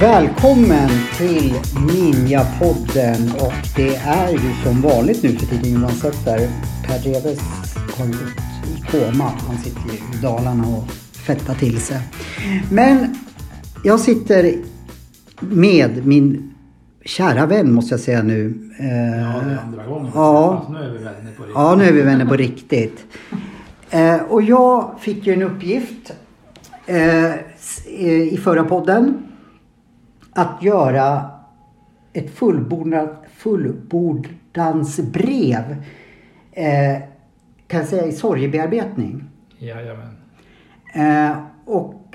Välkommen till Ninja-podden och det är ju som vanligt nu för tiden Johan Sötter. Per Dreves har gått i koma. Han sitter ju i Dalarna och fettar till sig. Men jag sitter med min kära vän måste jag säga nu. Ja, det är andra gången. Ja. Fast nu är vi vänner på riktigt. Ja, nu är vi vänner på riktigt. Eh, och jag fick ju en uppgift eh, eh, i förra podden. Att göra ett fullbordat, fullbordansbrev. Eh, kan jag säga i sorgebearbetning. Jajamän. Eh, och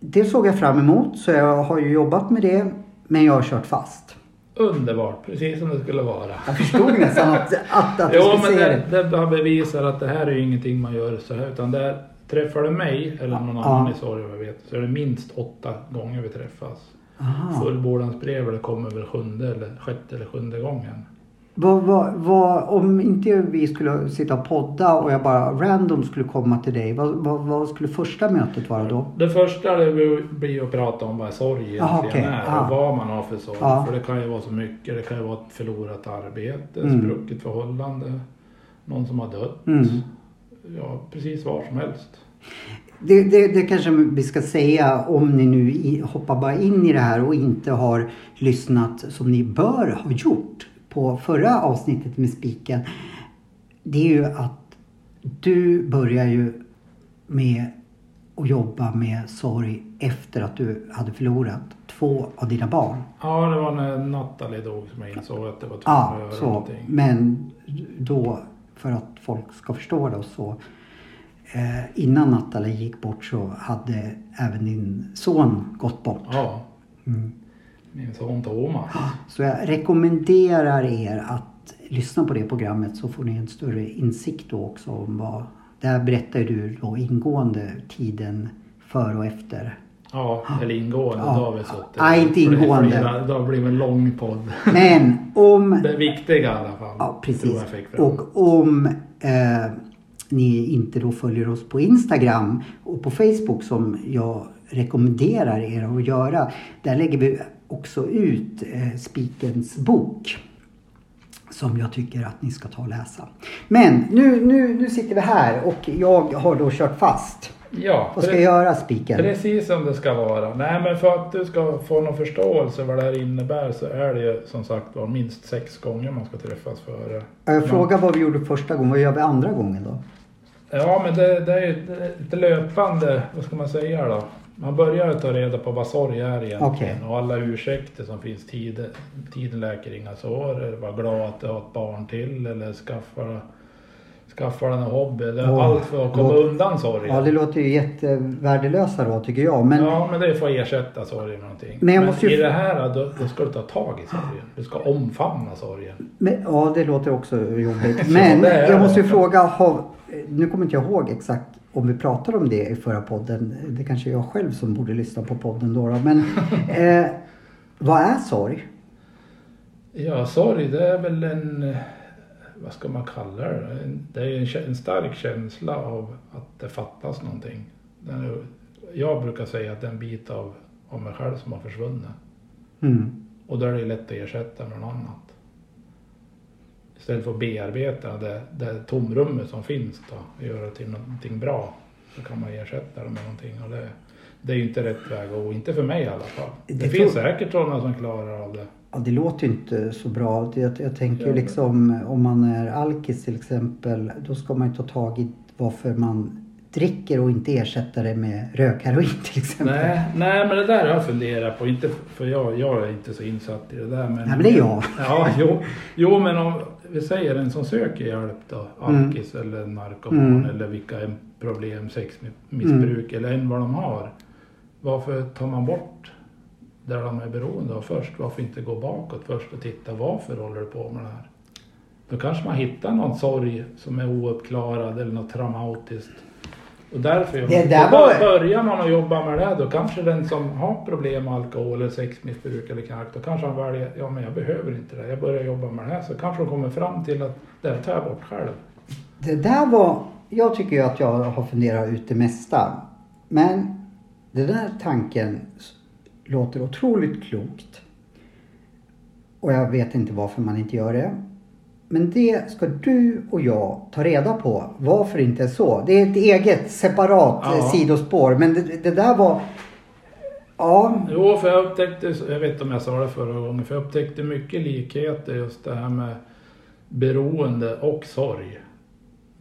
det såg jag fram emot så jag har ju jobbat med det. Men jag har kört fast. Underbart, precis som det skulle vara. Jag förstod nästan att, att, att du Jo, skulle men säga det, det. det bevisar att det här är ju ingenting man gör så här. Utan det är, träffar du mig eller någon Ja. annan i sorg jag vet så är det minst åtta gånger vi träffas. Fullbordansbrev kommer väl sjunde eller sjätte eller sjunde gången. Vad, vad, vad, om inte vi skulle sitta och podda och jag bara random skulle komma till dig. Vad, vad, vad skulle första mötet vara då? Det första det blir att prata om vad sorg egentligen Aha, okej. är och vad man har för sorg. Ja. För det kan ju vara så mycket. Det kan ju vara ett förlorat arbete, Mm. sprucket förhållande, någon som har dött. Mm. Ja, precis var som helst. Det, det, det kanske vi ska säga om ni nu hoppar bara in i det här och inte har lyssnat som ni bör ha gjort på förra avsnittet med spiken. Det är ju att du börjar ju med att jobba med sorg efter att du hade förlorat två av dina barn. Ja, det var när Nathalie dog som jag insåg att det var tvungen Ja, att göra så. någonting. Men då, för att folk ska förstå det så. Eh, innan Nathalie gick bort så hade även din son gått bort. Ja, Mm. Min son Thomas. Så jag rekommenderar er att lyssna på det programmet så får ni en större insikt då också om vad... Där berättar du då ingående tiden före och efter. Ja, eller ingående. Ja. Har vi suttit. Nej, inte ingående. Det blivit en lång podd. Men om... Det viktiga i alla fall. Ja, precis. Och om eh, ni inte då följer oss på Instagram och på Facebook som jag rekommenderar er att göra. Där lägger vi också ut eh, Spikens bok. Som jag tycker att ni ska ta och läsa. Men nu, nu, nu sitter vi här och jag har då kört fast. Ja, Vad ska jag göra Spiken? Precis som det ska vara. Nej men för att du ska få någon förståelse vad det här innebär så är det ju som sagt var minst sex gånger man ska träffas före. Jag frågar vad vi gjorde första gången. Vad gör vi andra gången då? Ja men det, det är ju ett löpande, vad ska man säga då? Man börjar ta reda på vad sorg är egentligen Okej. och alla ursäkter som finns. Tiden, tiden läker inga sår, eller var glad att du har ett barn till eller skaffa, skaffa en hobby. Åh, allt för att komma låt- undan sorgen. Ja, det låter ju jättevärdelösa då tycker jag. Men Ja, men det får ersätta sorgen med någonting. Men jag måste ju- i det här då, då ska du ta tag i sorgen. Du ska omfamna sorgen. Men, ja, det låter också jobbigt. Men är jag måste ju fråga, har, nu kommer inte jag ihåg exakt om vi pratade om det i förra podden. Det kanske är jag själv som borde lyssna på podden då. Men eh, vad är sorg? Ja, sorg det är väl en, vad ska man kalla det? Det är en, en stark känsla av att det fattas någonting. Är, jag brukar säga att det är en bit av, av mig själv som har försvunnit. Mm. Och då är det lätt att ersätta med något annat. Istället för att bearbeta det, det tomrummet som finns då, och göra det till någonting bra. Så kan man ersätta det med någonting. Och det, det är ju inte rätt väg gå, inte för mig i alla fall. Det, Det finns tror- säkert sådana som klarar av det. Ja, det låter ju inte så bra. Jag, jag tänker ju liksom om man är alkis till exempel. Då ska man ju ta tag i varför man dricker och inte ersätta det med rökheroin till exempel. Nej, nej, men det där har jag funderat på. Inte för jag, jag är inte så insatt i det där. Men, Nej, men det är jag. Ja, jo, jo, men om vi säger en som söker hjälp då. Alkis eller narkoman Mm. eller vilka problem, sexmissbruk eller än vad de har. Varför tar man bort där de är beroende av först? Varför inte gå bakåt först och titta varför håller du på med det här? Då kanske man hittar någon sorg som är ouppklarad eller något traumatiskt Och därför, Det där var- börjar man att jobba med det då kanske den som har problem med alkohol eller sexmissbruk eller knark, då kanske han väljer, ja men jag behöver inte det, jag börjar jobba med det här. Så kanske de kommer fram till att det här tar jag bort själv. Det där var, jag tycker ju att jag har funderat ut det mesta. Men den där tanken låter otroligt klokt. Och jag vet inte varför man inte gör det. Men det ska du och jag ta reda på varför inte är så. Det är ett eget separat Ja. eh, sidospår. Men det, det där var... Ja, Jo, för jag upptäckte, jag vet inte om jag sa det förra gången, för jag upptäckte mycket likheter just det här med beroende och sorg.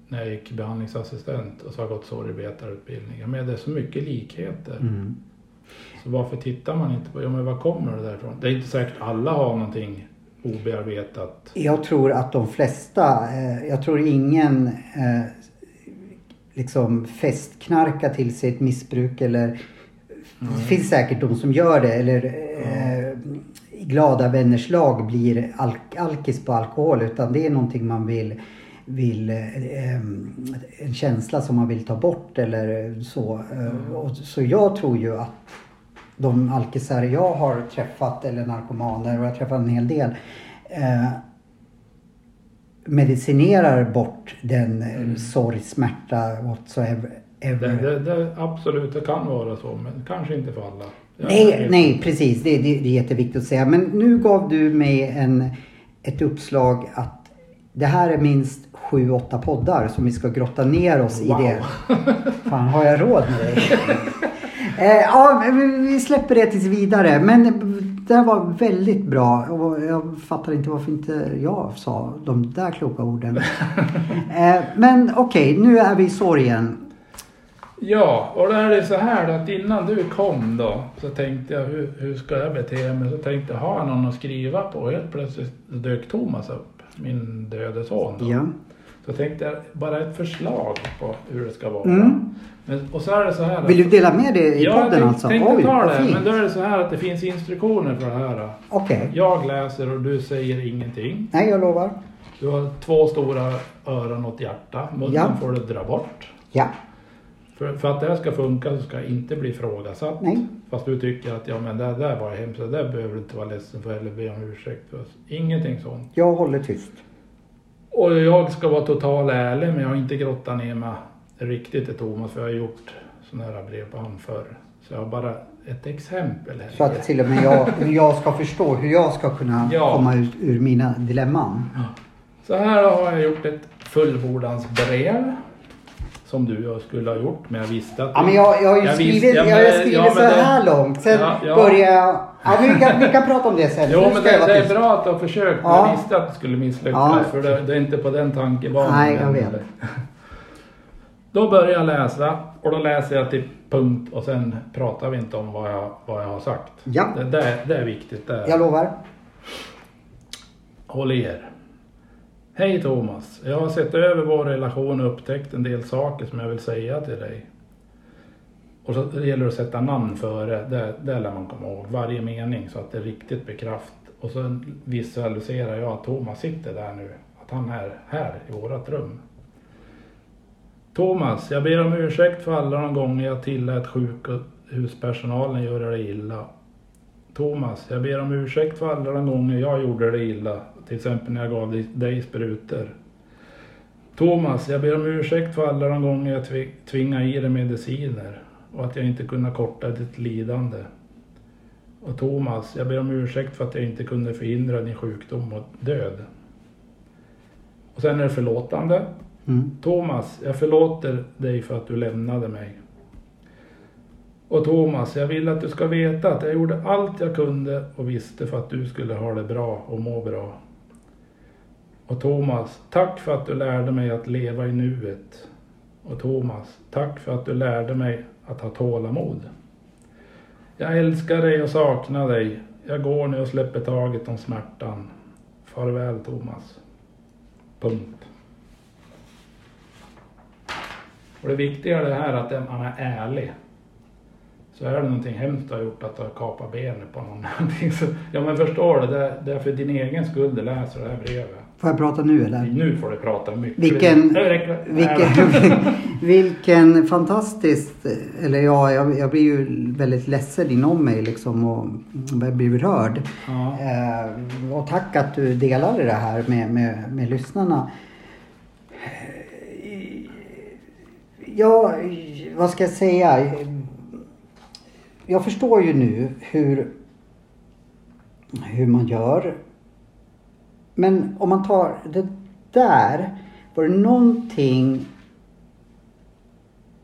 När jag gick behandlingsassistent och så har jag gått sorgbetarutbildning. Men det är så mycket likheter. mm. Så varför tittar man inte på, ja men var kommer det därifrån? Det är inte säkert alla har någonting obearbetat. Jag tror att de flesta, eh, jag tror ingen eh, liksom festknarkar till sig ett missbruk eller det finns säkert de som gör det eller eh, i glada vänners lag blir alk- alkis på alkohol utan det är någonting man vill vill, eh, en känsla som man vill ta bort eller så. Eh, och, så jag tror ju att de alkisar jag har träffat eller narkomaner och jag har träffat en hel del eh, medicinerar bort den mm. sorg, smärta, whatsoever. Det, det, det, absolut, det kan vara så, men kanske inte för alla. Jag Nej, nej precis. Det, det, det är jätteviktigt att säga. Men nu gav du mig en, ett uppslag att det här är minst sju, åtta poddar som vi ska grotta ner oss Wow. i det. Fan, har jag råd med dig? eh, ja, vi släpper det tills vidare. Men det här var väldigt bra och jag fattar inte varför inte jag sa de där kloka orden. eh, men okej, nu är vi i sorgen. Ja, och då är det så här då, att innan du kom då så tänkte jag hur, hur ska jag bete mig? Så tänkte jag, har jag någon att skriva på? Helt plötsligt dök Thomas upp, min döde son. Då. Ja. Så tänkte jag, bara ett förslag på hur det ska vara. Mm. Men, och så är det så här. Vill du dela med dig i ja, podden jag alltså? tänkte Oj, ta vad det. fint. Men då är det så här att det finns instruktioner för det här. Okej. Jag läser och du säger ingenting. Nej, jag lovar. Du har två stora öron och ett hjärta. Munnen Ja. får du dra bort. Ja. För, för att det här ska funka så ska jag inte bli ifrågasatt. Nej. Fast du tycker att ja men det där var hemskt, det där behöver du inte vara ledsen för eller be om ursäkt för. Ingenting sånt. Jag håller tyst. Och jag ska vara total ärlig men jag har inte grottat ner mig riktigt till Thomas för jag har gjort sådana här brev på han förr. Så jag har bara ett exempel här. Så att till och med jag, jag ska förstå hur jag ska kunna Ja. komma ut ur mina dilemman. Så här har jag gjort ett fullbordansbrev. Som du skulle ha gjort men jag visste att Ja, men jag, jag har ju Jag skrivit, visste- ja, jag men- skrivit ja, så det- här långt. Sen Ja, ja. börjar jag... Ja, vi, kan, vi kan prata om det sen. Jo men det, jag det är bra att du har försökt. Ja. Jag visste att det skulle misslyckas för det, det är inte på den tankebanan. Nej, jag vet. Då börjar jag läsa och då läser jag till punkt och sen pratar vi inte om vad jag, vad jag har sagt. Ja. Det, det, är- det är viktigt. Det är. Jag lovar. Håll i er. Hej Thomas. Jag har sett över vår relation och upptäckt en del saker som jag vill säga till dig. Och så det gäller det att sätta namn före, det, det lär man komma ihåg. Varje mening så att det riktigt blir kraft. Och så visualiserar jag att Thomas sitter där nu. Att han är här i vårat rum. Thomas, jag ber om ursäkt för alla de gånger jag tillät sjukhuspersonalen göra dig illa. Thomas, jag ber om ursäkt för alla de gånger jag gjorde dig illa. Till exempel när jag gav dig, sprutor. Thomas, jag ber om ursäkt för alla de gånger jag tvi- tvingade i dig mediciner och att jag inte kunde korta ditt lidande. Och Thomas, jag ber om ursäkt för att jag inte kunde förhindra din sjukdom och död. Och sen är det förlåtande. Mm. Thomas, jag förlåter dig för att du lämnade mig. Och Thomas, jag vill att du ska veta att jag gjorde allt jag kunde och visste för att du skulle ha det bra och må bra. Och Thomas, tack för att du lärde mig att leva i nuet. Och Thomas, tack för att du lärde mig att ha tålamod. Jag älskar dig och saknar dig. Jag går nu och släpper taget om smärtan. Farväl Thomas. Punkt. Och det viktiga är det här att man är ärlig. Så är det någonting hemskt du har gjort att du har kapat benet på någon. någonting så, ja men förstår du, det, det är för din egen skull du läser det här brevet. Får jag prata nu eller? Nu får du prata mycket. Vilken, vilken, vilken fantastisk, eller ja, jag, jag blir ju väldigt ledsen inom mig liksom och jag blir rörd. Ja. Eh, och tack att du delade det här med, med, med lyssnarna. Eh, Ja, vad ska jag säga? Jag förstår ju nu hur, hur man gör. Men om man tar det där. Var det någonting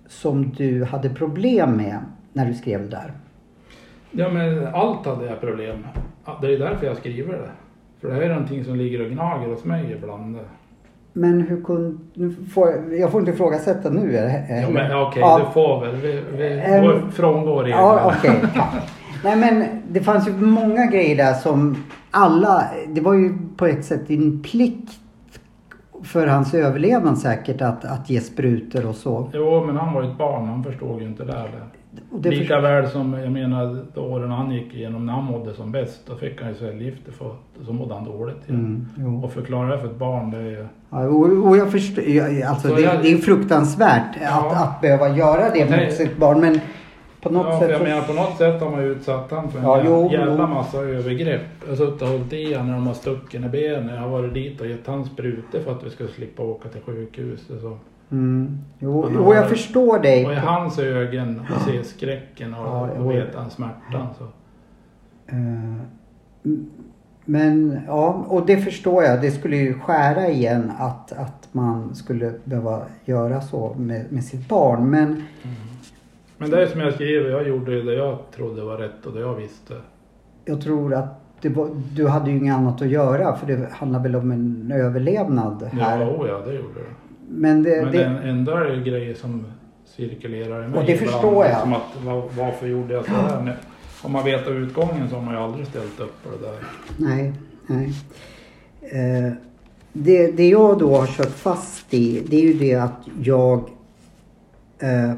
som du hade problem med när du skrev det där? Ja men allt hade jag problem med. Det är därför jag skriver det. För det här är någonting som ligger och gnager hos mig ibland. Men hur kunde... får- Jag får inte ifrågasätta nu. eller? Ja, men okej, Ja. du får väl. Vi, vi går frångår reglerna. Ja, okej. tack. Nej men det fanns ju många grejer där som alla, det var ju på ett sätt din plikt för hans överlevnad säkert att, att ge sprutor och så. Jo, men han var ju ett barn. Han förstod ju inte det här. Det Lika väl som, jag menar, åren han gick igenom när han mådde som bäst. Då fick han ju cellgifter för så mådde han dåligt igen. Mm, jo. Och förklara det för ett barn, det är ju... Ja, och, och jag förstår, jag- alltså Så det, jag- det är fruktansvärt Ja. att, att behöva göra det Nej. mot sitt barn men på något Ja, sätt jag så- menar på något sätt har man ju utsatt han för en Ja, jo, jävla jo. massa övergrepp. Jag har suttit och hållit i honom när de har stuckit i benen. Jag har varit dit och gett han sprutor för att vi ska slippa åka till sjukhus. Och, så. Mm. Jo, jo, har- jag förstår dig. och i hans ögon att se skräcken och, Ja, och veta han smärtan. Så. Eh, Men ja, och det förstår jag. Det skulle ju skära igen att, att man skulle behöva göra så med, med sitt barn. Men Men det är som jag skriver, jag gjorde det jag trodde var rätt och det jag visste. jag tror att var, du hade ju inget annat att göra för det handlar väl om en överlevnad här. Ja, oh ja, det gjorde det. Men det, Men det, ändå är det grejer som cirkulerar i mig. Och det förstår jag. Som att, var, varför gjorde jag så här? Nej, Om man vet utgången så har man ju aldrig ställt upp på det där. Nej, nej. Eh, det, det jag då har kört fast i, det är ju det att jag... Eh,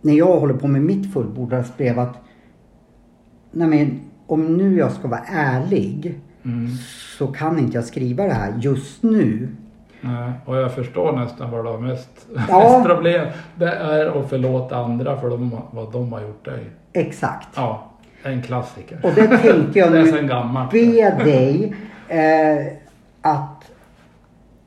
när jag håller på med mitt fullbordarsbrev att... Nej men, om nu jag ska vara ärlig Mm. så kan inte jag skriva det här just nu. Nej, och jag förstår nästan vad du har mest, Ja. mest problem. Det är att förlåta andra för de, vad de har gjort dig. Exakt. Ja, en klassiker. Och det tänkte jag nu be dig eh, att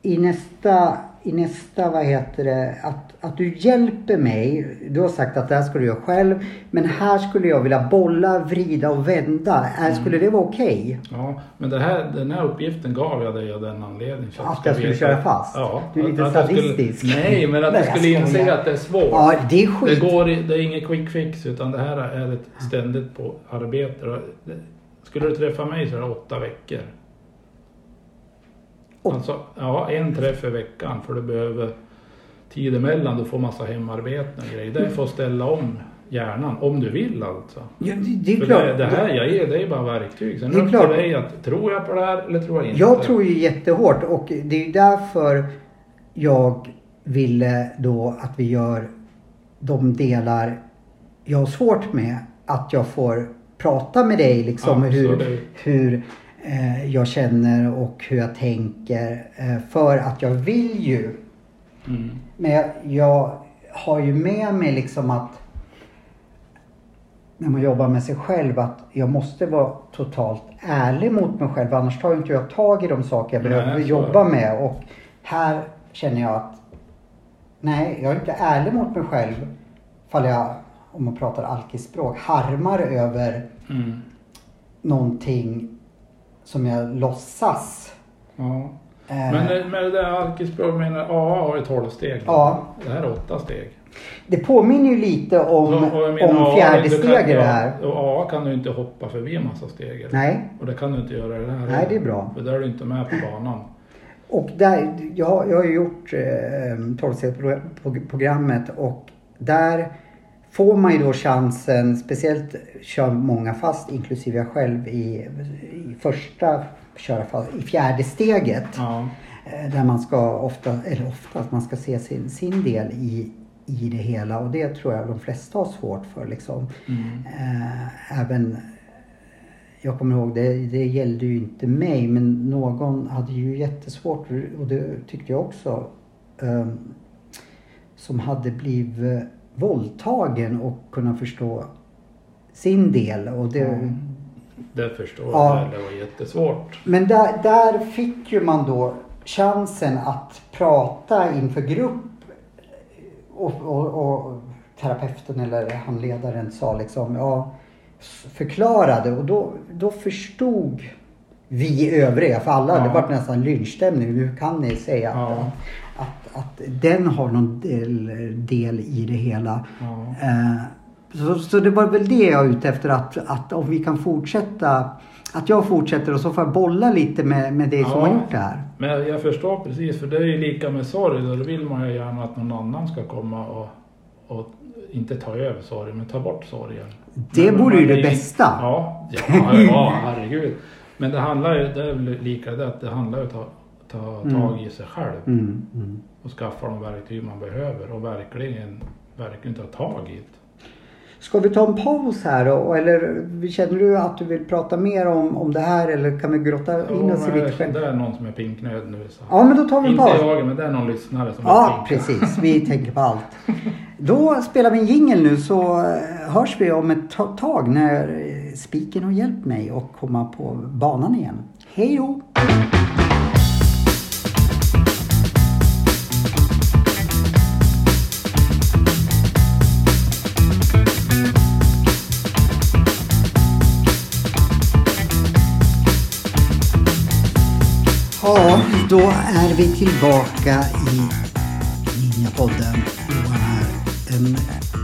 i nästa, i nästa, vad heter det, att, att du hjälper mig. Du har sagt att det här ska du göra själv. Men här skulle jag vilja bolla, vrida och vända. Är, skulle det vara okej? Ja, men det här, den här uppgiften gav jag dig av den anledningen. Att ska jag skulle veta- köra fast? Ja. Du är lite att jag skulle- sadistisk. Nej, men att Nej, du skulle inse att det är svårt. Ja, det är skit. Det, går, det är inget quick fix utan det här är ett ständigt på arbete. Skulle du träffa mig så är det åtta veckor. Åt- Alltså, ja, en träff i veckan för du behöver tid emellan. Du får massa hemarbeten och grejer. Det är för att ställa om hjärnan, om du vill alltså. Ja, det, det är För klart. det, det här jag ger dig bara verktyg. Sen Det är klart. dig att tror jag på det här eller tror jag inte? Jag tror ju jättehårt och det är ju därför jag ville då att vi gör de delar jag har svårt med. Att jag får prata med dig liksom hur, Absolut. hur eh, jag känner och hur jag tänker. Eh, för att jag vill ju. Mm. Men jag, jag har ju med mig liksom att när man jobbar med sig själv att jag måste vara totalt ärlig mot mig själv annars tar inte jag tag i de saker jag Nej, behöver är jobba med. Och här känner jag att nej, jag är inte ärlig mot mig själv fall jag, om man pratar alkispråk, harmar över Mm. någonting som jag låtsas. Ja. Eh, Men med det där alkispråk menar AA har ju 12 steg. Ja. Det här är åtta steg. det påminner ju lite om, menar, om fjärde steg i det här. Och AA kan du inte hoppa förbi en massa steg. Nej, Och det kan du inte göra i det här. Nej, det är bra. För där är du inte med på banan. Och där, jag, jag har gjort eh, 12-stegsprogrammet och där får man ju då chansen, speciellt kör många fast, inklusive jag själv i, i första köra i fjärde steget. Ja. Eh, Där man ska ofta, eller ofta, att man ska se sin, sin del i, i det hela och det tror jag de flesta har svårt för liksom. Mm. Eh, även jag kommer ihåg, det, det gällde ju inte mig men någon hade ju jättesvårt och det tyckte jag också. ehm, som hade blivit våldtagen och kunna förstå sin del. Och det, Mm. Det förstår Ja. jag. Det var jättesvårt. Men där, där fick ju man då chansen att prata inför grupp och, och, och terapeuten eller handledaren sa liksom, ja, förklarade och då, då förstod vi övriga, för alla, Ja. det var nästan lynchstämning. Hur kan ni säga att, Ja. att, att den har någon del, del i det hela? Ja. Eh, Så, så det var väl det jag var ute efter att, att om vi kan fortsätta att jag fortsätter och så får jag bolla lite med, med dig som Ja. har gjort det här. Men jag, jag förstår precis, för det är ju lika med sorg. Då vill man ju gärna att någon annan ska komma och, och inte ta över sorgen, men ta bort sorgen. Det Men- vore ju det bästa. Ja, ja, ja, herregud. Men det handlar ju, det är väl lika det, att det handlar ju om att ta, ta Mm. tag i sig själv Mm, mm. och skaffa de verktyg man behöver och verkligen, verkligen ta tag i det. Ska vi ta en paus här då? Eller känner du att du vill prata mer om, om det här eller kan vi grotta in oss i själv? det är någon som är pinknöd nu. Så. Ja men då tar vi en Inte paus. jag, men det är någon lyssnare som Ja är precis, vi tänker på allt. Då spelar vi en jingel nu så eh, hörs vi om ett ta- tag när eh, spiken har hjälpt mig att komma på banan igen. Hej då! Då är vi tillbaka i Ninjapodden. Johan här. En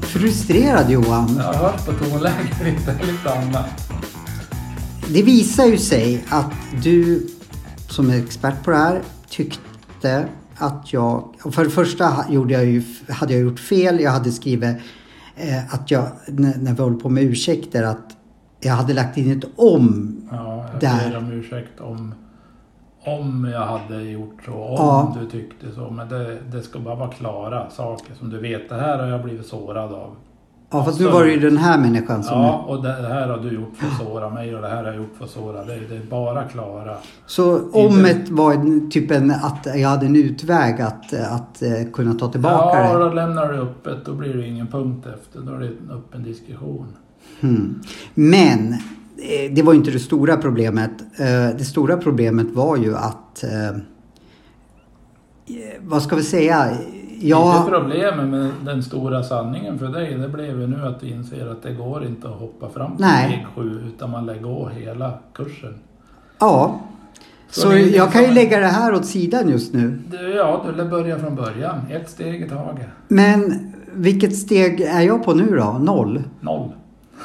frustrerad Johan. Jag har hört på tonläget lite, lite annat. Det visar ju sig att du som är expert på det här tyckte att jag... För det första gjorde jag ju, hade jag gjort fel. Jag hade skrivit eh, att jag, när, vi håller på med ursäkter, att jag hade lagt in ett om. Ja, jag ber om ursäkt om, om jag hade gjort så, om Ja. du tyckte så. Men det, det ska bara vara klara saker som du vet. Det här har jag blivit sårad av. Ja, fast nu var det ju den här människan som... Ja, och det här har du gjort för att såra mig och det här har jag gjort för att såra dig. Det är bara klara. Så omet var en- typ en, att jag hade en utväg att, att eh, kunna ta tillbaka Ja, det. då lämnar du öppet. Då blir det ingen punkt efter. Då är det en öppen diskussion. Mm. Men det var inte det stora problemet. Eh, Det stora problemet var ju att... eh, eh, Vad ska vi säga? Inte Jag, problemet med den stora sanningen för dig, det blev ju nu att du inser att det går inte att hoppa fram till Nej. steg sju utan man lägger gå hela kursen. ja. Så Så jag kan ju lägga det här åt sidan just nu. Ja, du lär börja från början. Ett steg i taget. Men vilket steg är jag på nu då? Noll? Noll.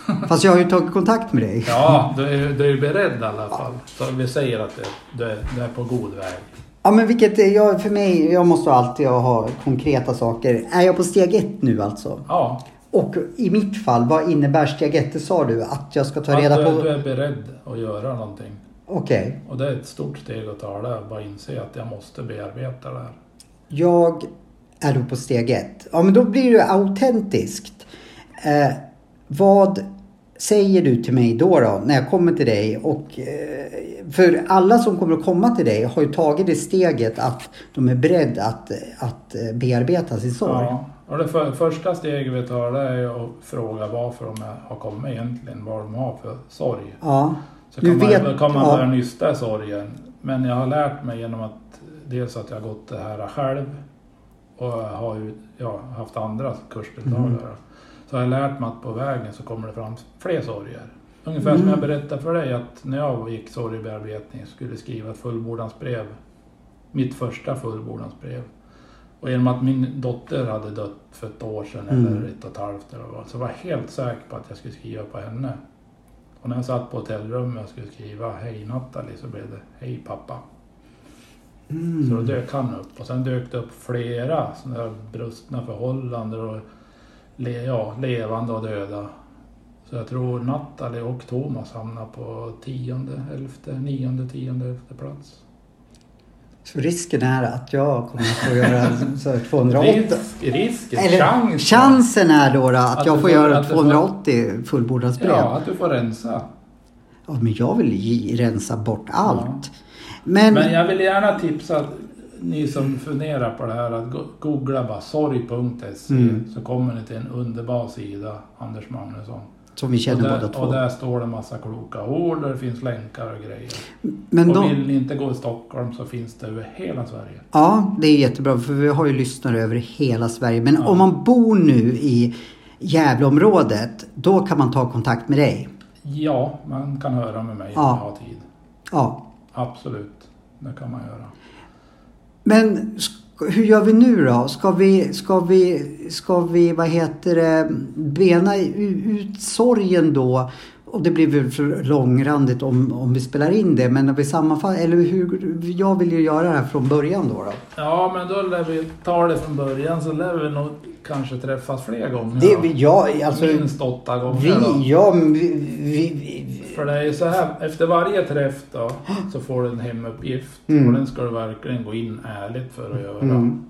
Fast jag har ju tagit kontakt med dig. Ja, du är, du är beredd i alla fall. Så vi säger att du, du, är, på god väg. Ja men vilket, jag, för mig, jag måste alltid ha konkreta saker. Är jag på steg ett nu alltså? Ja, Och i mitt fall, vad innebär steg ett? Det sa du, att jag ska ta reda att du, på... du är beredd att göra någonting. Okej. Och det är ett stort steg att ta det. Bara inse att jag måste bearbeta det här. Jag är då på steg ett. Ja men då blir det autentiskt. Eh, vad säger du till mig då, då när jag kommer till dig? Och, eh, för alla som kommer att komma till dig har ju tagit det steget att de är beredda att, att eh, bearbeta sin sorg. Ja, och det för, första steget vi tar det är att fråga varför de har kommit egentligen. Vad de har för sorg. Ja. Så Du kan man, vet- kan man ja. börja nysta i sorgen. Men jag har lärt mig genom att dels att jag har gått det här själv och har ja, haft andra kursdeltagare. Mm. Så har jag lärt mig att på vägen så kommer det fram fler sorger. Ungefär som Mm. jag berättade för dig att när jag gick sorgebearbetning skulle skriva ett fullbordansbrev. Mitt första fullbordansbrev. Och genom att min dotter hade dött för ett år sedan Mm. eller ett och ett halvt eller vad, så var jag helt säker på att jag skulle skriva på henne. Och när jag satt på hotellrummet och skulle skriva Hej Nathalie så blev det Hej pappa. Mm. Så då dök han upp. Och sen dök det upp flera sådana där brustna förhållanden och le, ja, levande och döda. Så jag tror Nathalie och Thomas hamnar på tionde, elfte, nionde, tionde, elfte plats. Så risken är att jag kommer att få göra så här 208. Risk, risken, Eller chansen. chansen är då, då att, Att jag får får- göra att du får- 280 fullbordansbrev. Ja, att du får rensa. Ja, men jag vill rensa bort allt. Men, Men jag vill gärna tipsa ni som funderar på det här att go- googla bara sorg.se Mm. så kommer ni till en underbar sida, Anders Magnusson. som vi Och känner båda där, två. och där står det massa kloka ord och det finns länkar och grejer. Men och de, vill ni inte gå i Stockholm så finns det över hela Sverige. Ja, det är jättebra för vi har ju lyssnare över hela Sverige. Men Ja. om man bor nu i Gävleområdet, då kan man ta kontakt med dig. Ja, man kan höra med mig om Ja. jag har tid. Ja. Absolut, det kan man göra. Men hur gör vi nu då? Ska vi, ska vi, ska vi vad heter det, bena ut sorgen då? Och det blir väl för långrandigt om, om vi spelar in det. Men när vi sammanfattar, eller hur, jag vill ju göra det här från början då. då. Ja, men då lär vi ta det från början så lär vi nog kanske träffas fler gånger. Det, vi- ja, alltså, Minst åtta gånger då. vi, ja, vi, vi, För det är ju så här, efter varje träff då så får du en hemuppgift Mm. och den ska du verkligen gå in ärligt för att göra. Mm.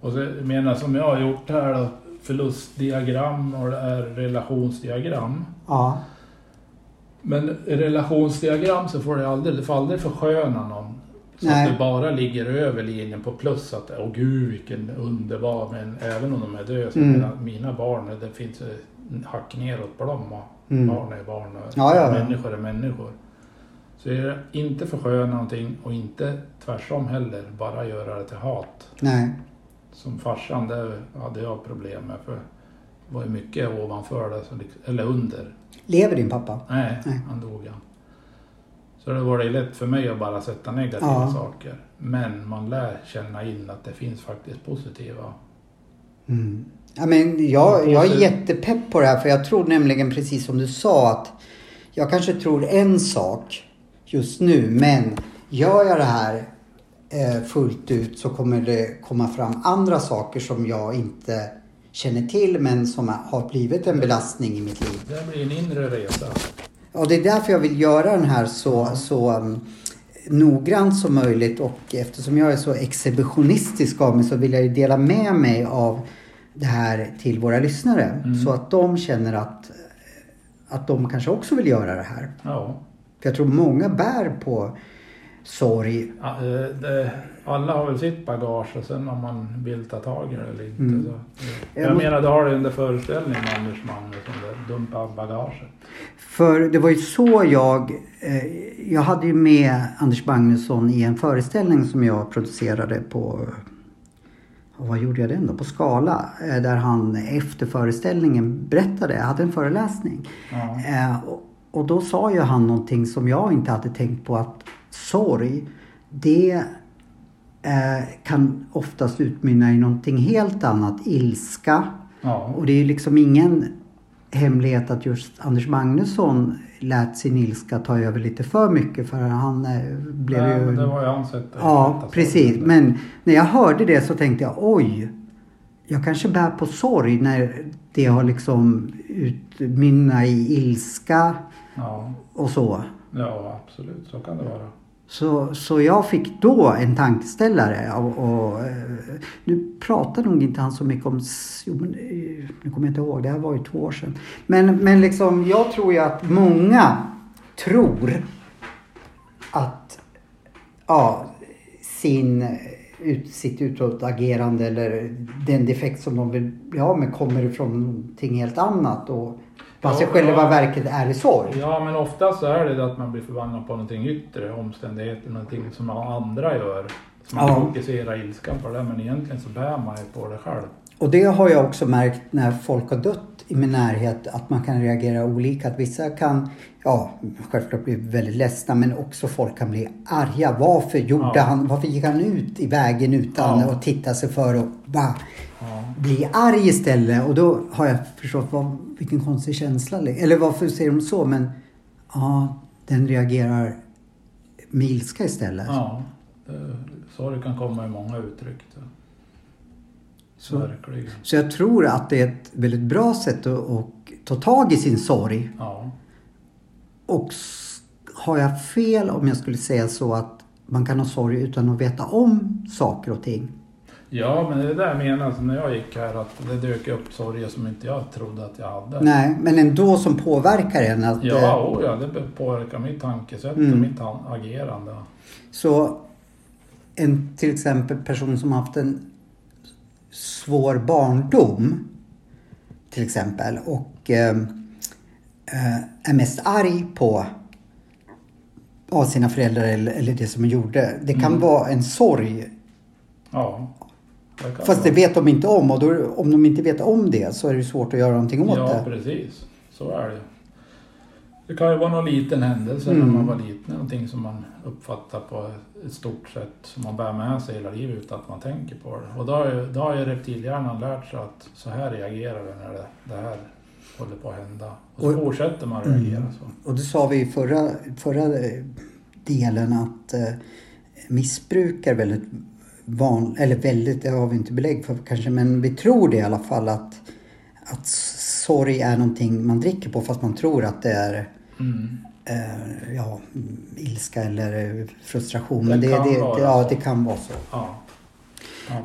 Och så menar som jag har gjort här då, förlustdiagram och det är relationsdiagram. ja. Men relationsdiagram så får du aldrig, du får aldrig försköna någon. Så Nej. att du bara ligger över linjen på plus att åh gud vilken underbar, men även om de är döda Mm. mina, mina barn, det finns hack neråt på dem Mm. barn är barn och Ja, ja, ja. människor är människor. Så är det inte försköna någonting och inte tvärsom heller, bara göra det till hat. Nej. Som farsan, det hade jag problem med för det var ju mycket ovanför det, liksom, eller under. Lever din pappa? Nej, Nej. han dog ja. Så det var det lätt för mig att bara sätta negativa Ja. saker. Men man lär känna in att det finns faktiskt positiva. Mm. Ja, men jag, jag är jättepepp på det här för jag tror nämligen precis som du sa att jag kanske tror en sak just nu men gör jag det här eh, fullt ut så kommer det komma fram andra saker som jag inte känner till men som har blivit en belastning i mitt liv. Det blir en inre resa. Och det är därför jag vill göra den här så, så um, noggrant som möjligt och eftersom jag är så exhibitionistisk av mig så vill jag ju dela med mig av det här till våra lyssnare. Mm. Så att de känner att, att de kanske också vill göra det här. Ja. För jag tror många bär på sorg. Eh, alla har väl sitt bagage och sen om man vill ta tag i det eller inte. Mm. Så, Jag jag menar, du har det under föreställningen Anders Magnusson, dumpa bagaget. För det var ju så jag... Eh, jag hade ju med Anders Magnusson i en föreställning som jag producerade på... Och vad gjorde jag den då? På Skala. Eh, där han efter föreställningen berättade. Jag hade en föreläsning. Eh, och, och då sa ju han någonting som jag inte hade tänkt på att sorg, det eh, kan oftast utmynna i någonting helt annat. Ilska. Ja. Och det är liksom ingen hemlighet att just Anders Magnusson lät sin ilska ta över lite för mycket för han eh, blev Nej, ju... men det var ju hans sätt Ja, precis. Men när jag hörde det så tänkte jag oj, jag kanske bär på sorg när det har liksom utmynnat i ilska Ja, och så. ja, absolut. Så kan det vara. Så, så jag fick då en tankeställare. Och, och, nu pratar nog inte han så mycket om... Jo, men, eh, nu kommer jag inte ihåg, det här var ju två år sedan. Men, men liksom, jag tror ju att många tror att ja, sin, ut, sitt utåtagerande eller den defekt som de vill bli av med kommer ifrån någonting helt annat. Och fast Ja, i själva ja. verket är det sorg. Ja, men oftast så är det att man blir förbannad på någonting yttre, omständigheter, någonting som andra gör. Så man Ja. fokuserar ilskan på det, men egentligen så bär man ju på det själv. Och det har jag också märkt när folk har dött i min närhet att man kan reagera olika. Att vissa kan, ja självklart bli väldigt ledsna men också folk kan bli arga. Varför gjorde Ja. han, varför gick han ut i vägen utan Ja. att titta sig för och bara Ja. bli arg istället? Och då har jag förstått vad, vilken konstig känsla. Eller varför säger de så? Men ja, den reagerar med ilska istället. Ja, det, sorg kan komma i många uttryck. Så. Så. Verkligen. Så jag tror att det är ett väldigt bra sätt att, att ta tag i sin sorg. Ja. Och har jag fel om jag skulle säga så att man kan ha sorg utan att veta om saker och ting? Ja, men det är det jag menar alltså, när jag gick här att det dök upp sorger som inte jag trodde att jag hade. Nej, men ändå som påverkar en. Att, Ja, eh, oh, ja, det påverkar mitt tankesätt Mm. och mitt agerande. Så en till exempel person som haft en svår barndom till exempel och eh, eh, är mest arg på av sina föräldrar eller, eller det som de gjorde. Det kan Mm. vara en sorg Ja. det fast det vet de inte om och då, om de inte vet om det så är det svårt att göra någonting åt Ja, det. precis. Så är det. Det kan ju vara någon liten händelse Mm. när man var liten. Någonting som man uppfattar på ett stort sätt som man bär med sig hela livet utan att man tänker på det. Och då har ju, då har ju reptilhjärnan lärt sig att så här reagerar vi när det, det här håller på att hända. Och så Och- fortsätter man Mm. reagera så. Och det sa vi i förra, förra eh, delen att eh, missbruk är väldigt van, eller väldigt, det har vi inte belägg för kanske, men vi tror det i alla fall att, att sorg är någonting man dricker på fast man tror att det är Mm. eh, ja, ilska eller frustration. Det Men det, kan det, vara det, ja, så. det kan vara så. Ja.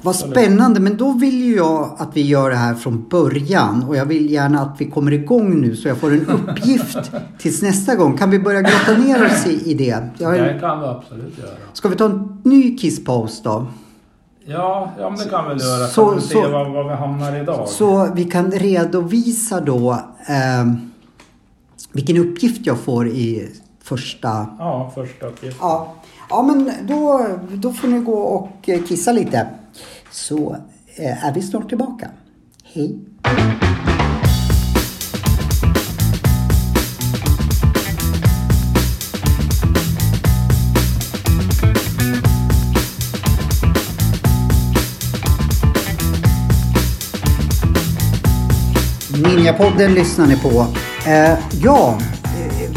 Vad spännande, men då vill ju jag att vi gör det här från början och jag vill gärna att vi kommer igång nu så jag får en uppgift tills nästa gång. Kan vi börja grotta ner oss i, i det? Jag, Det kan vi absolut göra. ska vi ta en ny kisspaus då? Ja, ja men det kan vi göra. Så- kan vi se så- var, var vi hamnar idag. Så vi kan redovisa då eh, vilken uppgift jag får i första... Ja, första uppgiften. Ja, ja men då, då får ni gå och kissa lite. Så eh, är vi snart tillbaka. Hej! Ninjapodden lyssnar ni på. Eh, ja, eh,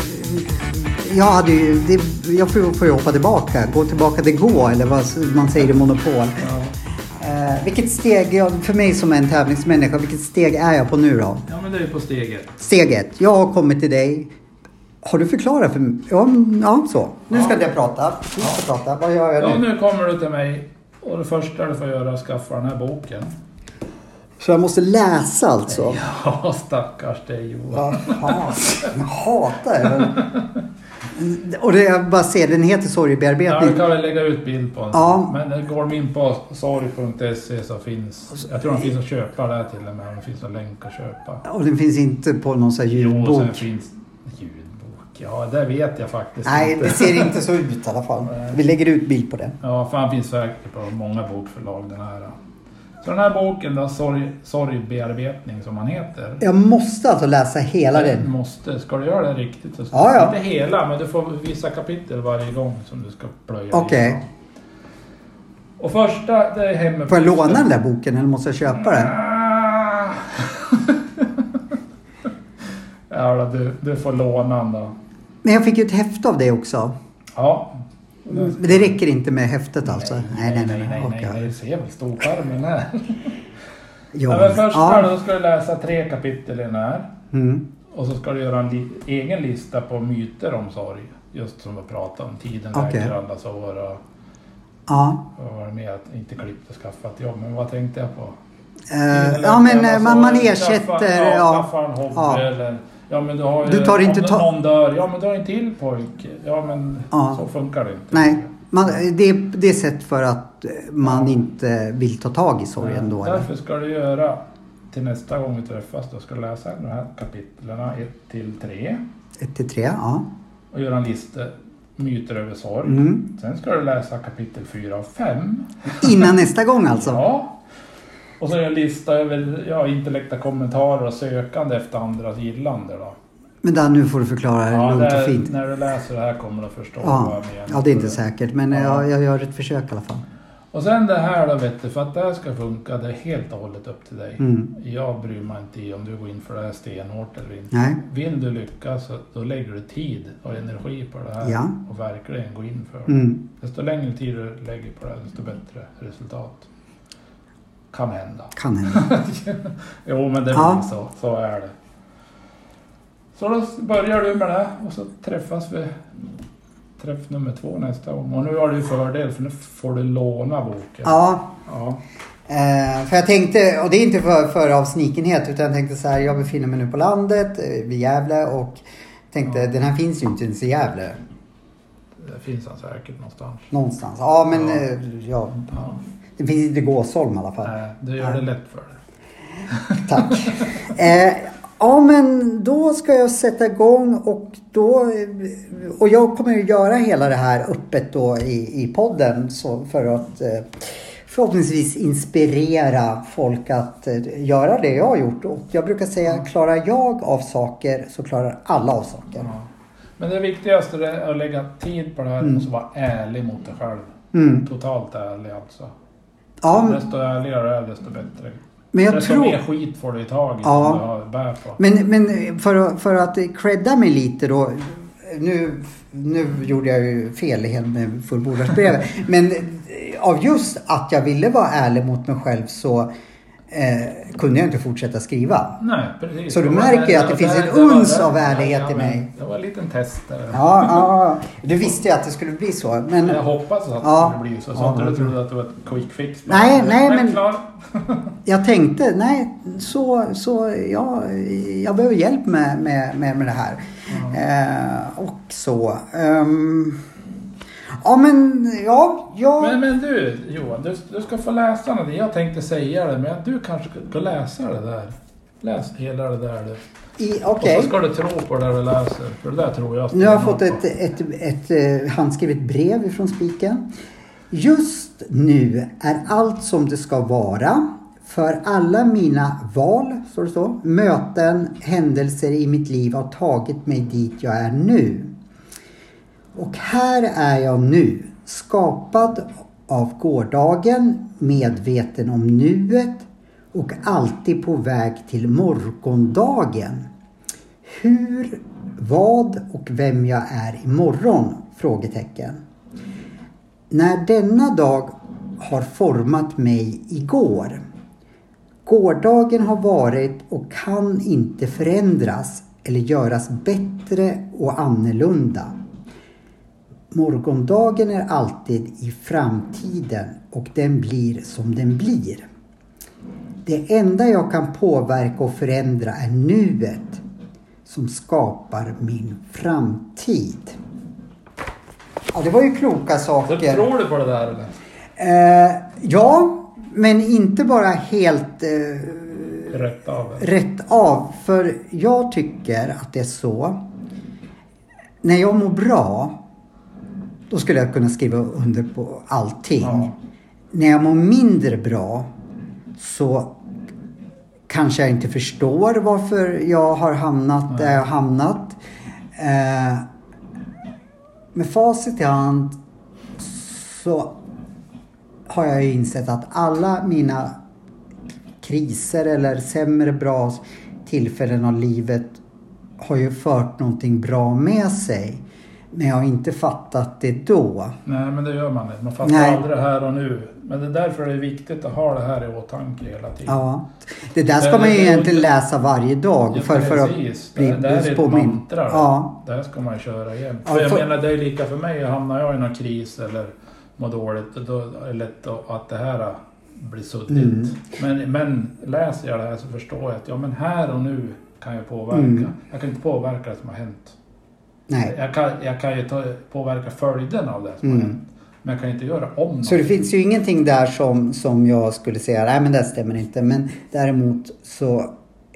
jag, hade ju, det, jag får, får ju hoppa tillbaka. Gå tillbaka till gå eller vad man säger i Monopol. Ja. Eh, vilket steg, jag, för mig som är en tävlingsmänniska, vilket steg är jag på nu då? ja, men det är på steget. Steget, jag har kommit till dig. Har du förklarat för mig? Ja, ja så. Nu ska jag prata. Nu ska jag prata. Vad gör jag Ja, nu? nu kommer du till mig och det första du får göra är att skaffa den här boken. Så jag måste läsa alltså? Ja, stackars dig Johan. Fan, jag hatar det. Och det jag bara ser, den heter Ja, sorgbearbetning. du kan väl lägga ut bild på den. Ja. Men går de in på sorg.se så finns... Jag tror de finns att köpa där till och med. Det finns en länk att köpa. Och den finns inte på någon sån här Jo, ljudbok. sen finns ljudbok. Ja, det vet jag faktiskt Nej, inte. det ser inte så ut i alla fall. Vi lägger ut bild på det. Ja, för han finns säkert på många bokförlag den här. Så den här boken då, sorg, Sorgbearbetning som han heter. Jag måste alltså läsa hela Du den. måste, ska du göra det riktigt så Ja, ja. Inte hela, men du får vissa kapitel varje gång som du ska plöja Okej. igenom. Och första, det är hemuppgiften. Får jag låna den där boken eller måste jag köpa den? Ja, du, du får låna den då. Men jag fick ju ett häfte av det också. Ja. Men det räcker inte med häftet alltså? Nej, nej, nej. nej, Okej. nej. Du ser väl storskärmen här. Ja, men första ja. då ska du läsa tre kapitel i den här. Mm. Och så ska du göra en li- egen lista på myter om sorg. Just som vi pratade om. Tiden Okej. läker alla sår och Ja. vad var det mer? Att inte klippt och skaffat jobb. Men vad tänkte jag på? Tiden ja men eh, man, man ersätter... Skaffa, Ja, skaffa en hobby Ja. eller... Ja men du har ju... Du tar inte om ta- någon dör, ja men du har en till pojk. Ja men Ja. så funkar det inte. nej. Man, det, är, det är sätt för att eh, man inte vill ta tag i sorgen då. Därför ska du göra till nästa gång vi träffas. Då ska du läsa de här kapitlen 1 till 3. 1 till 3, ja. Och göra en lista myter över sorg. Mm. Sen ska du läsa kapitel 4 och 5. Innan nästa gång alltså? Ja. Och så är det en lista över ja, intellekta kommentarer och sökande efter andras gillande. Då. Men där, nu får du förklara Ja, lugnt och fint. när du läser det här kommer du att förstå Ja. vad jag menar. ja, det är inte säkert. Men Ja. jag, jag gör ett försök i alla fall. Och sen det här då vet du, för att det här ska funka, det är helt och hållet upp till dig. Mm. Jag bryr mig inte om du går in för det här stenhårt eller inte. Nej. Vill du lyckas då lägger du tid och energi på det här Ja. och verkligen gå in för det. Mm. Desto längre tid du lägger på det desto bättre resultat. Kan hända. Kan hända. Jo, men det Ja. blir så. Så är det. Så då börjar du med det och så träffas vi träff nummer två nästa gång. Och nu har du ju fördel för nu får du låna boken. Ja, Ja. Eh, för jag tänkte, och det är inte för, för av snikenhet utan jag tänkte så här, jag befinner mig nu på landet eh, vid Gävle och tänkte den här finns ju inte ens i Gävle. Det finns han säkert någonstans. Någonstans. Ja men Ja. eh, ja, Ja. Det finns inte i Gåsholm i alla fall. Nej, det gör det lätt för dig. Tack. Eh, ja men då ska jag sätta igång och då och jag kommer ju göra hela det här öppet då i, i podden så för att eh, förhoppningsvis inspirera folk att eh, göra det jag har gjort. Och jag brukar säga klarar jag av saker så klarar alla av saker. Ja. Men det viktigaste är att lägga tid på det här Mm. och så vara ärlig mot dig själv. Mm. Totalt ärlig alltså. Ja, Desto ärligare är desto bättre. men jag desto tror... mer skit får du i tag i Ja. som du har bär på. Men, men för, för att credda mig lite då. Nu, nu gjorde jag ju fel helt med fullbordarsbrevet. men av just att jag ville vara ärlig mot mig själv så eh, kunde jag inte fortsätta skriva. Nej, precis. Så du märker ju att det finns en var- uns av ärlighet i mig. Det var en liten test där. Ja, ja, du visste ju att det skulle bli så. Men, Jag hoppas att Ja. det skulle bli så. Så Ja. att du trodde att det var ett quick fix. Nej, nej, men- Klar. jag tänkte, nej, så, så ja, jag behöver hjälp med, med, med, med det här. Eh, och så. ehm, ja, men ja, ja. Men, men du Johan, du, du ska få läsa någonting. Jag tänkte säga det, men du kanske ska läsa det där. Läs hela det där. Du. i- Och Okej. så ska du tro på det du läser. För det där tror jag. Nu har jag fått på. ett, ett, ett, eh, handskrivet brev ifrån Spiken. Just nu är allt som det ska vara. För alla mina val, står det så, möten, händelser i mitt liv har tagit mig dit jag är nu. Och här är jag nu, skapad av gårdagen, medveten om nuet och alltid på väg till morgondagen. Hur, vad och vem jag är imorgon? Frågetecken. När denna dag har format mig igår. Gårdagen har varit och kan inte förändras eller göras bättre och annorlunda. Morgondagen är alltid i framtiden och den blir som den blir. Det enda jag kan påverka och förändra är nuet som skapar min framtid. Ja, det var ju kloka Så saker. tror du på det där eller? Eh, ja, men inte bara helt eh, Rätt av rätt av. För jag tycker att det är så. När jag mår bra, då skulle jag kunna skriva under på allting. Ja. När jag mår mindre bra så kanske jag inte förstår varför jag har hamnat där jag har hamnat. Eh, med facit i hand så har jag ju insett att alla mina kriser eller sämre bra tillfällen av livet har ju fört någonting bra med sig. Men jag har inte fattat det då. Nej, men det gör man inte. Man fattar Nej. aldrig det här och nu. Men det är därför det är viktigt att ha det här i åtanke hela tiden. Ja. Det där ska Det- man ju det- egentligen läsa varje dag Ja, för, för att precis. bli det, det här är ett mantra. Ja. Det här ska man köra igen. Ja, för jag för- menar, det är lika för mig. Hamnar jag i någon kris eller mår dåligt, då är det lätt att att det här blir suddigt. Mm. Men, men läser jag det här så förstår jag att ja, men här och nu kan jag påverka. Mm. Jag kan inte påverka det som har hänt. Nej. Jag kan, jag kan ju ta, påverka följden av det som Mm. har hänt. Men jag kan inte göra om Så det finns ju ingenting där som, som jag skulle säga, nej men det stämmer inte. Men däremot så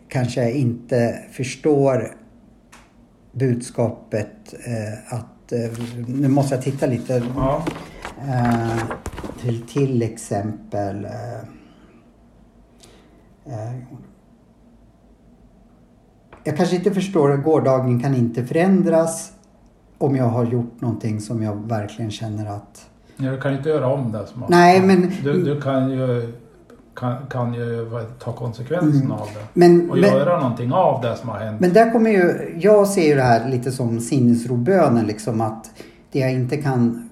kanske jag inte förstår budskapet eh, att, eh, nu måste jag titta lite. Ja. Eh, till, till exempel eh, eh, Jag kanske inte förstår att gårdagen kan inte förändras om jag har gjort någonting som jag verkligen känner att Ja, Du kan ju inte göra om det som har Nej, men- Du, du kan ju, kan, kan ju ta konsekvenserna av det. men, Och men, göra någonting av det som har hänt. men där kommer ju, jag ser ju det här lite som sinnesrobönen liksom att det jag inte kan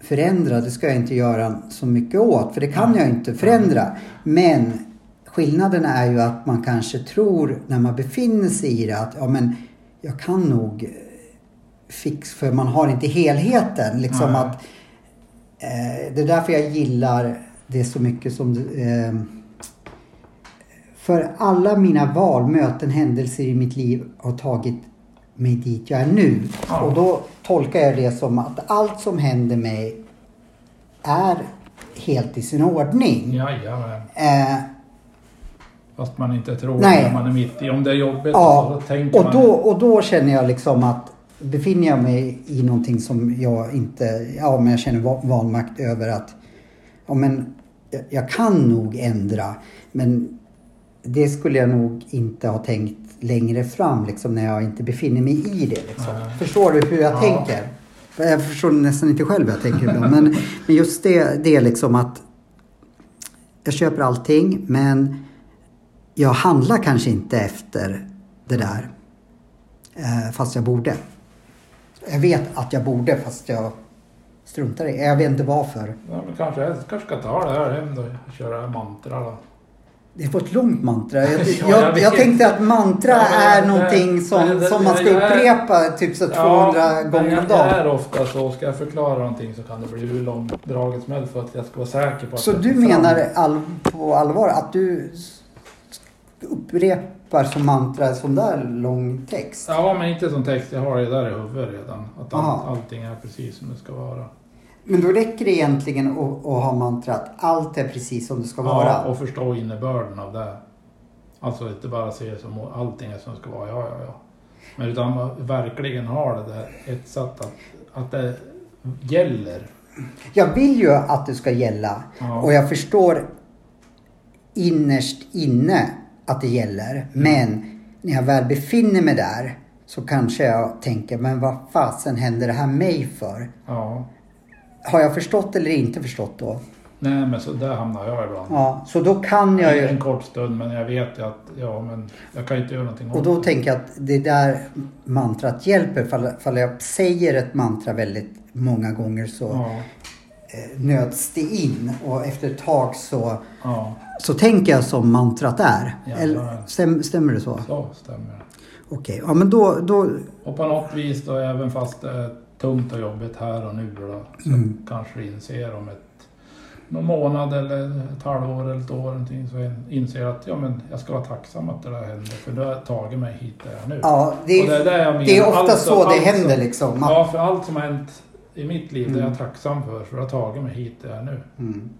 förändra det ska jag inte göra så mycket åt för det kan Nej. jag inte förändra. Men skillnaden är ju att man kanske tror när man befinner sig i det att ja men jag kan nog fix för man har inte helheten liksom Nej. att eh, det är därför jag gillar det så mycket som... Eh, för alla mina val, möten, händelser i mitt liv har tagit mig dit jag är nu. Ja. Och då tolkar jag det som att allt som händer mig är helt i sin ordning. Jajamän. Eh, Fast man inte tror Nej. när man är mitt i. Om det är jobbigt Ja, så tänker och man... då, och då känner jag liksom att befinner jag mig i någonting som jag inte, ja men jag känner va- vanmakt över att, ja men jag, kan nog ändra men det skulle jag nog inte ha tänkt längre fram liksom när jag inte befinner mig i det liksom. Förstår du hur jag Ja. tänker? Jag förstår nästan inte själv hur jag tänker ibland men, men just det, det är liksom att jag köper allting men jag handlar kanske inte efter det där. Eh, fast jag borde. Jag vet att jag borde fast jag struntar i det. Jag vet inte varför. Ja, men kanske, jag kanske ska ta det här hem då och köra mantra då. Det var ett långt mantra. Jag, Ja, jag, jag tänkte att mantra Ja, är det- någonting det- som, det- som man ska jag är- upprepa typ så 200 gånger om dagen. Det är ofta så. Ska jag förklara någonting så kan det bli hur långdraget som helst för att jag ska vara säker på att Så du menar all, på allvar att du upprepar som mantra sån där lång text? Ja, men inte som text. Jag har det där i huvudet redan. Att all, allting är precis som det ska vara. Men då räcker det egentligen att, att ha mantrat allt är precis som det ska vara? Ja, och förstå innebörden av det. Alltså inte bara se som allting är som det ska vara. Ja, ja, ja. Men utan verkligen har det där etsat att, att det gäller. Jag vill ju att det ska gälla Ja. och jag förstår innerst inne att det gäller. Mm. Men när jag väl befinner mig där så kanske jag tänker, men vad fasen händer det här mig för? Ja. Har jag förstått eller inte förstått då? Nej, men så där hamnar jag ibland. Ja, så då kan jag En ju... kort stund, men jag vet ju att ja, men jag kan inte göra någonting Och åt då det. tänker jag att det där mantrat hjälper. Fall, fall jag säger ett mantra väldigt många gånger så Ja, nöts det in och efter ett tag så, ja, så tänker jag som mantrat är. Ja, Eller, ja. stäm, stämmer det så? så stämmer. Okej, ja men då, då Och på något vis då, även fast det är tungt och jobbigt här och nu då, så Mm. kanske inser om ett någon månad eller ett halvår eller ett år någonting, så inser jag att ja, men jag ska vara tacksam att det där hände för det har tagit mig hit där jag är nu. ja, det, Och det är det jag menar. det är ofta Allt så det allt händer som- liksom. Ja, för allt som har hänt i mitt liv det är Mm. jag tacksam för, för det har tagit mig hit där jag är nu. Mm,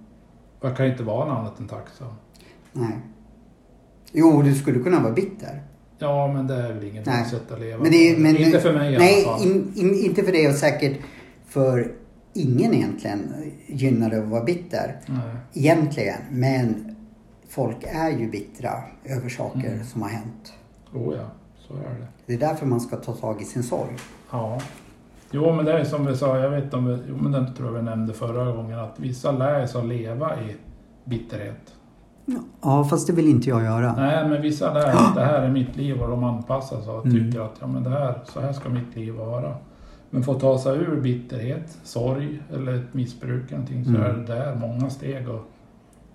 Och jag kan inte vara något annat än tacksam. nej. Jo, du skulle kunna vara bitter. Ja, men det är väl inget Nej. sätt att leva Men det men, Inte för mig i Nej, alla fall. in, in, inte för dig och säkert för ingen egentligen gynnar det att vara bitter. Nej. Egentligen. Men folk är ju bittra över saker Mm. som har hänt. Oh ja, så är det. Det är därför man ska ta tag i sin sorg. Ja. Jo, men det är som vi sa, jag vet om vi, jo, men den tror jag vi nämnde förra gången, att vissa lär sig att leva i bitterhet. Ja, fast det vill inte jag göra. Nej, men vissa lär sig att det här är mitt liv och de anpassar sig och Mm. tycker att ja, men det här, så här ska mitt liv vara. Men för att ta sig ur bitterhet, sorg eller ett missbruk eller någonting, så Mm. är det där många steg att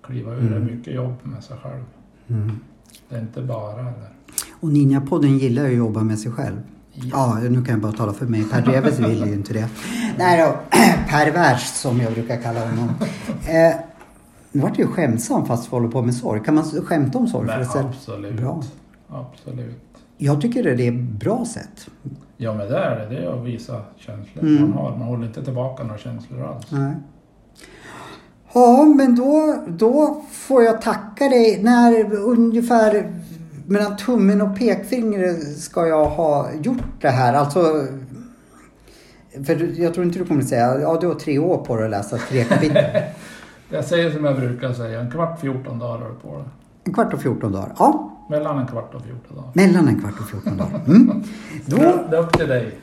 kliva ur. Det Mm. är mycket jobb med sig själv. Mm. Det är inte bara eller. Och Ninjapodden gillar ju att jobba med sig själv. Ja, nu kan jag bara tala för mig. Per Dreves vill ju inte det. Nej då, pervers som jag brukar kalla honom. Eh, nu vart det ju skämtsam fast vi håller på med sorg. Kan man skämta om sorg förresten? absolut. Bra. Absolut. Jag tycker det är ett bra sätt. Ja men det är det. Det är att visa känslor Mm. man har. Man håller inte tillbaka några känslor alls. Nej. Ja, men då, då får jag tacka dig. När ungefär mellan tummen och pekfingret ska jag ha gjort det här? Alltså, för jag tror inte du kommer att säga, ja du har tre år på dig att läsa tre kapitel. Jag säger som jag brukar säga, en kvart 14 dagar har du på det. En kvart och 14 dagar. Ja, Mellan en kvart och 14 dagar. mellan en kvart och 14 dagar. Mm. Då, Det är upp till dig.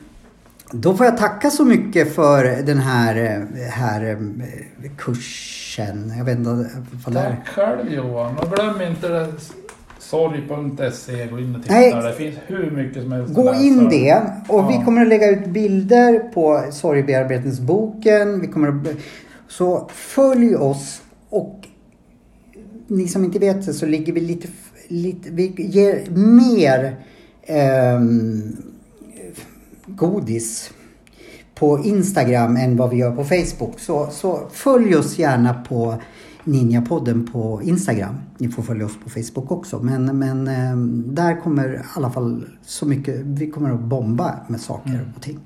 då får jag tacka så mycket för den här, här eh, kursen. Jag vet inte vad det är. Tack själv Johan. Och glöm inte det sorg.se. Gå in och titta. Nej. Det finns hur mycket som helst Gå in det och vi Ja. kommer att lägga ut bilder på sorgbearbetningsboken. Vi kommer att, så följ oss och ni som inte vet det så ligger vi lite, lite vi ger mer ehm, godis på Instagram än vad vi gör på Facebook. Så, så följ oss gärna på Ninjapodden på Instagram. Ni får följa oss på Facebook också. Men, men eh, där kommer i alla fall så mycket, vi kommer att bomba med saker Mm. och ting.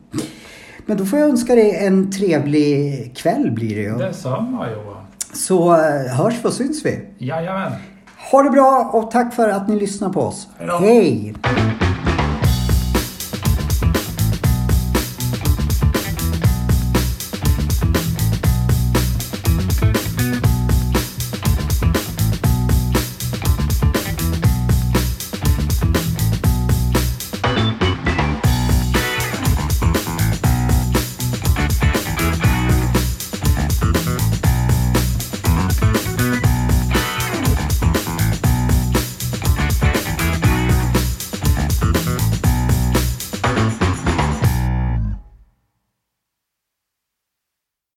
Men då får jag önska dig en trevlig kväll blir det ju. Detsamma Johan. Så eh, hörs vi och syns vi. Jajamän. Ha det bra och tack för att ni lyssnar på oss. Hej då. Hej!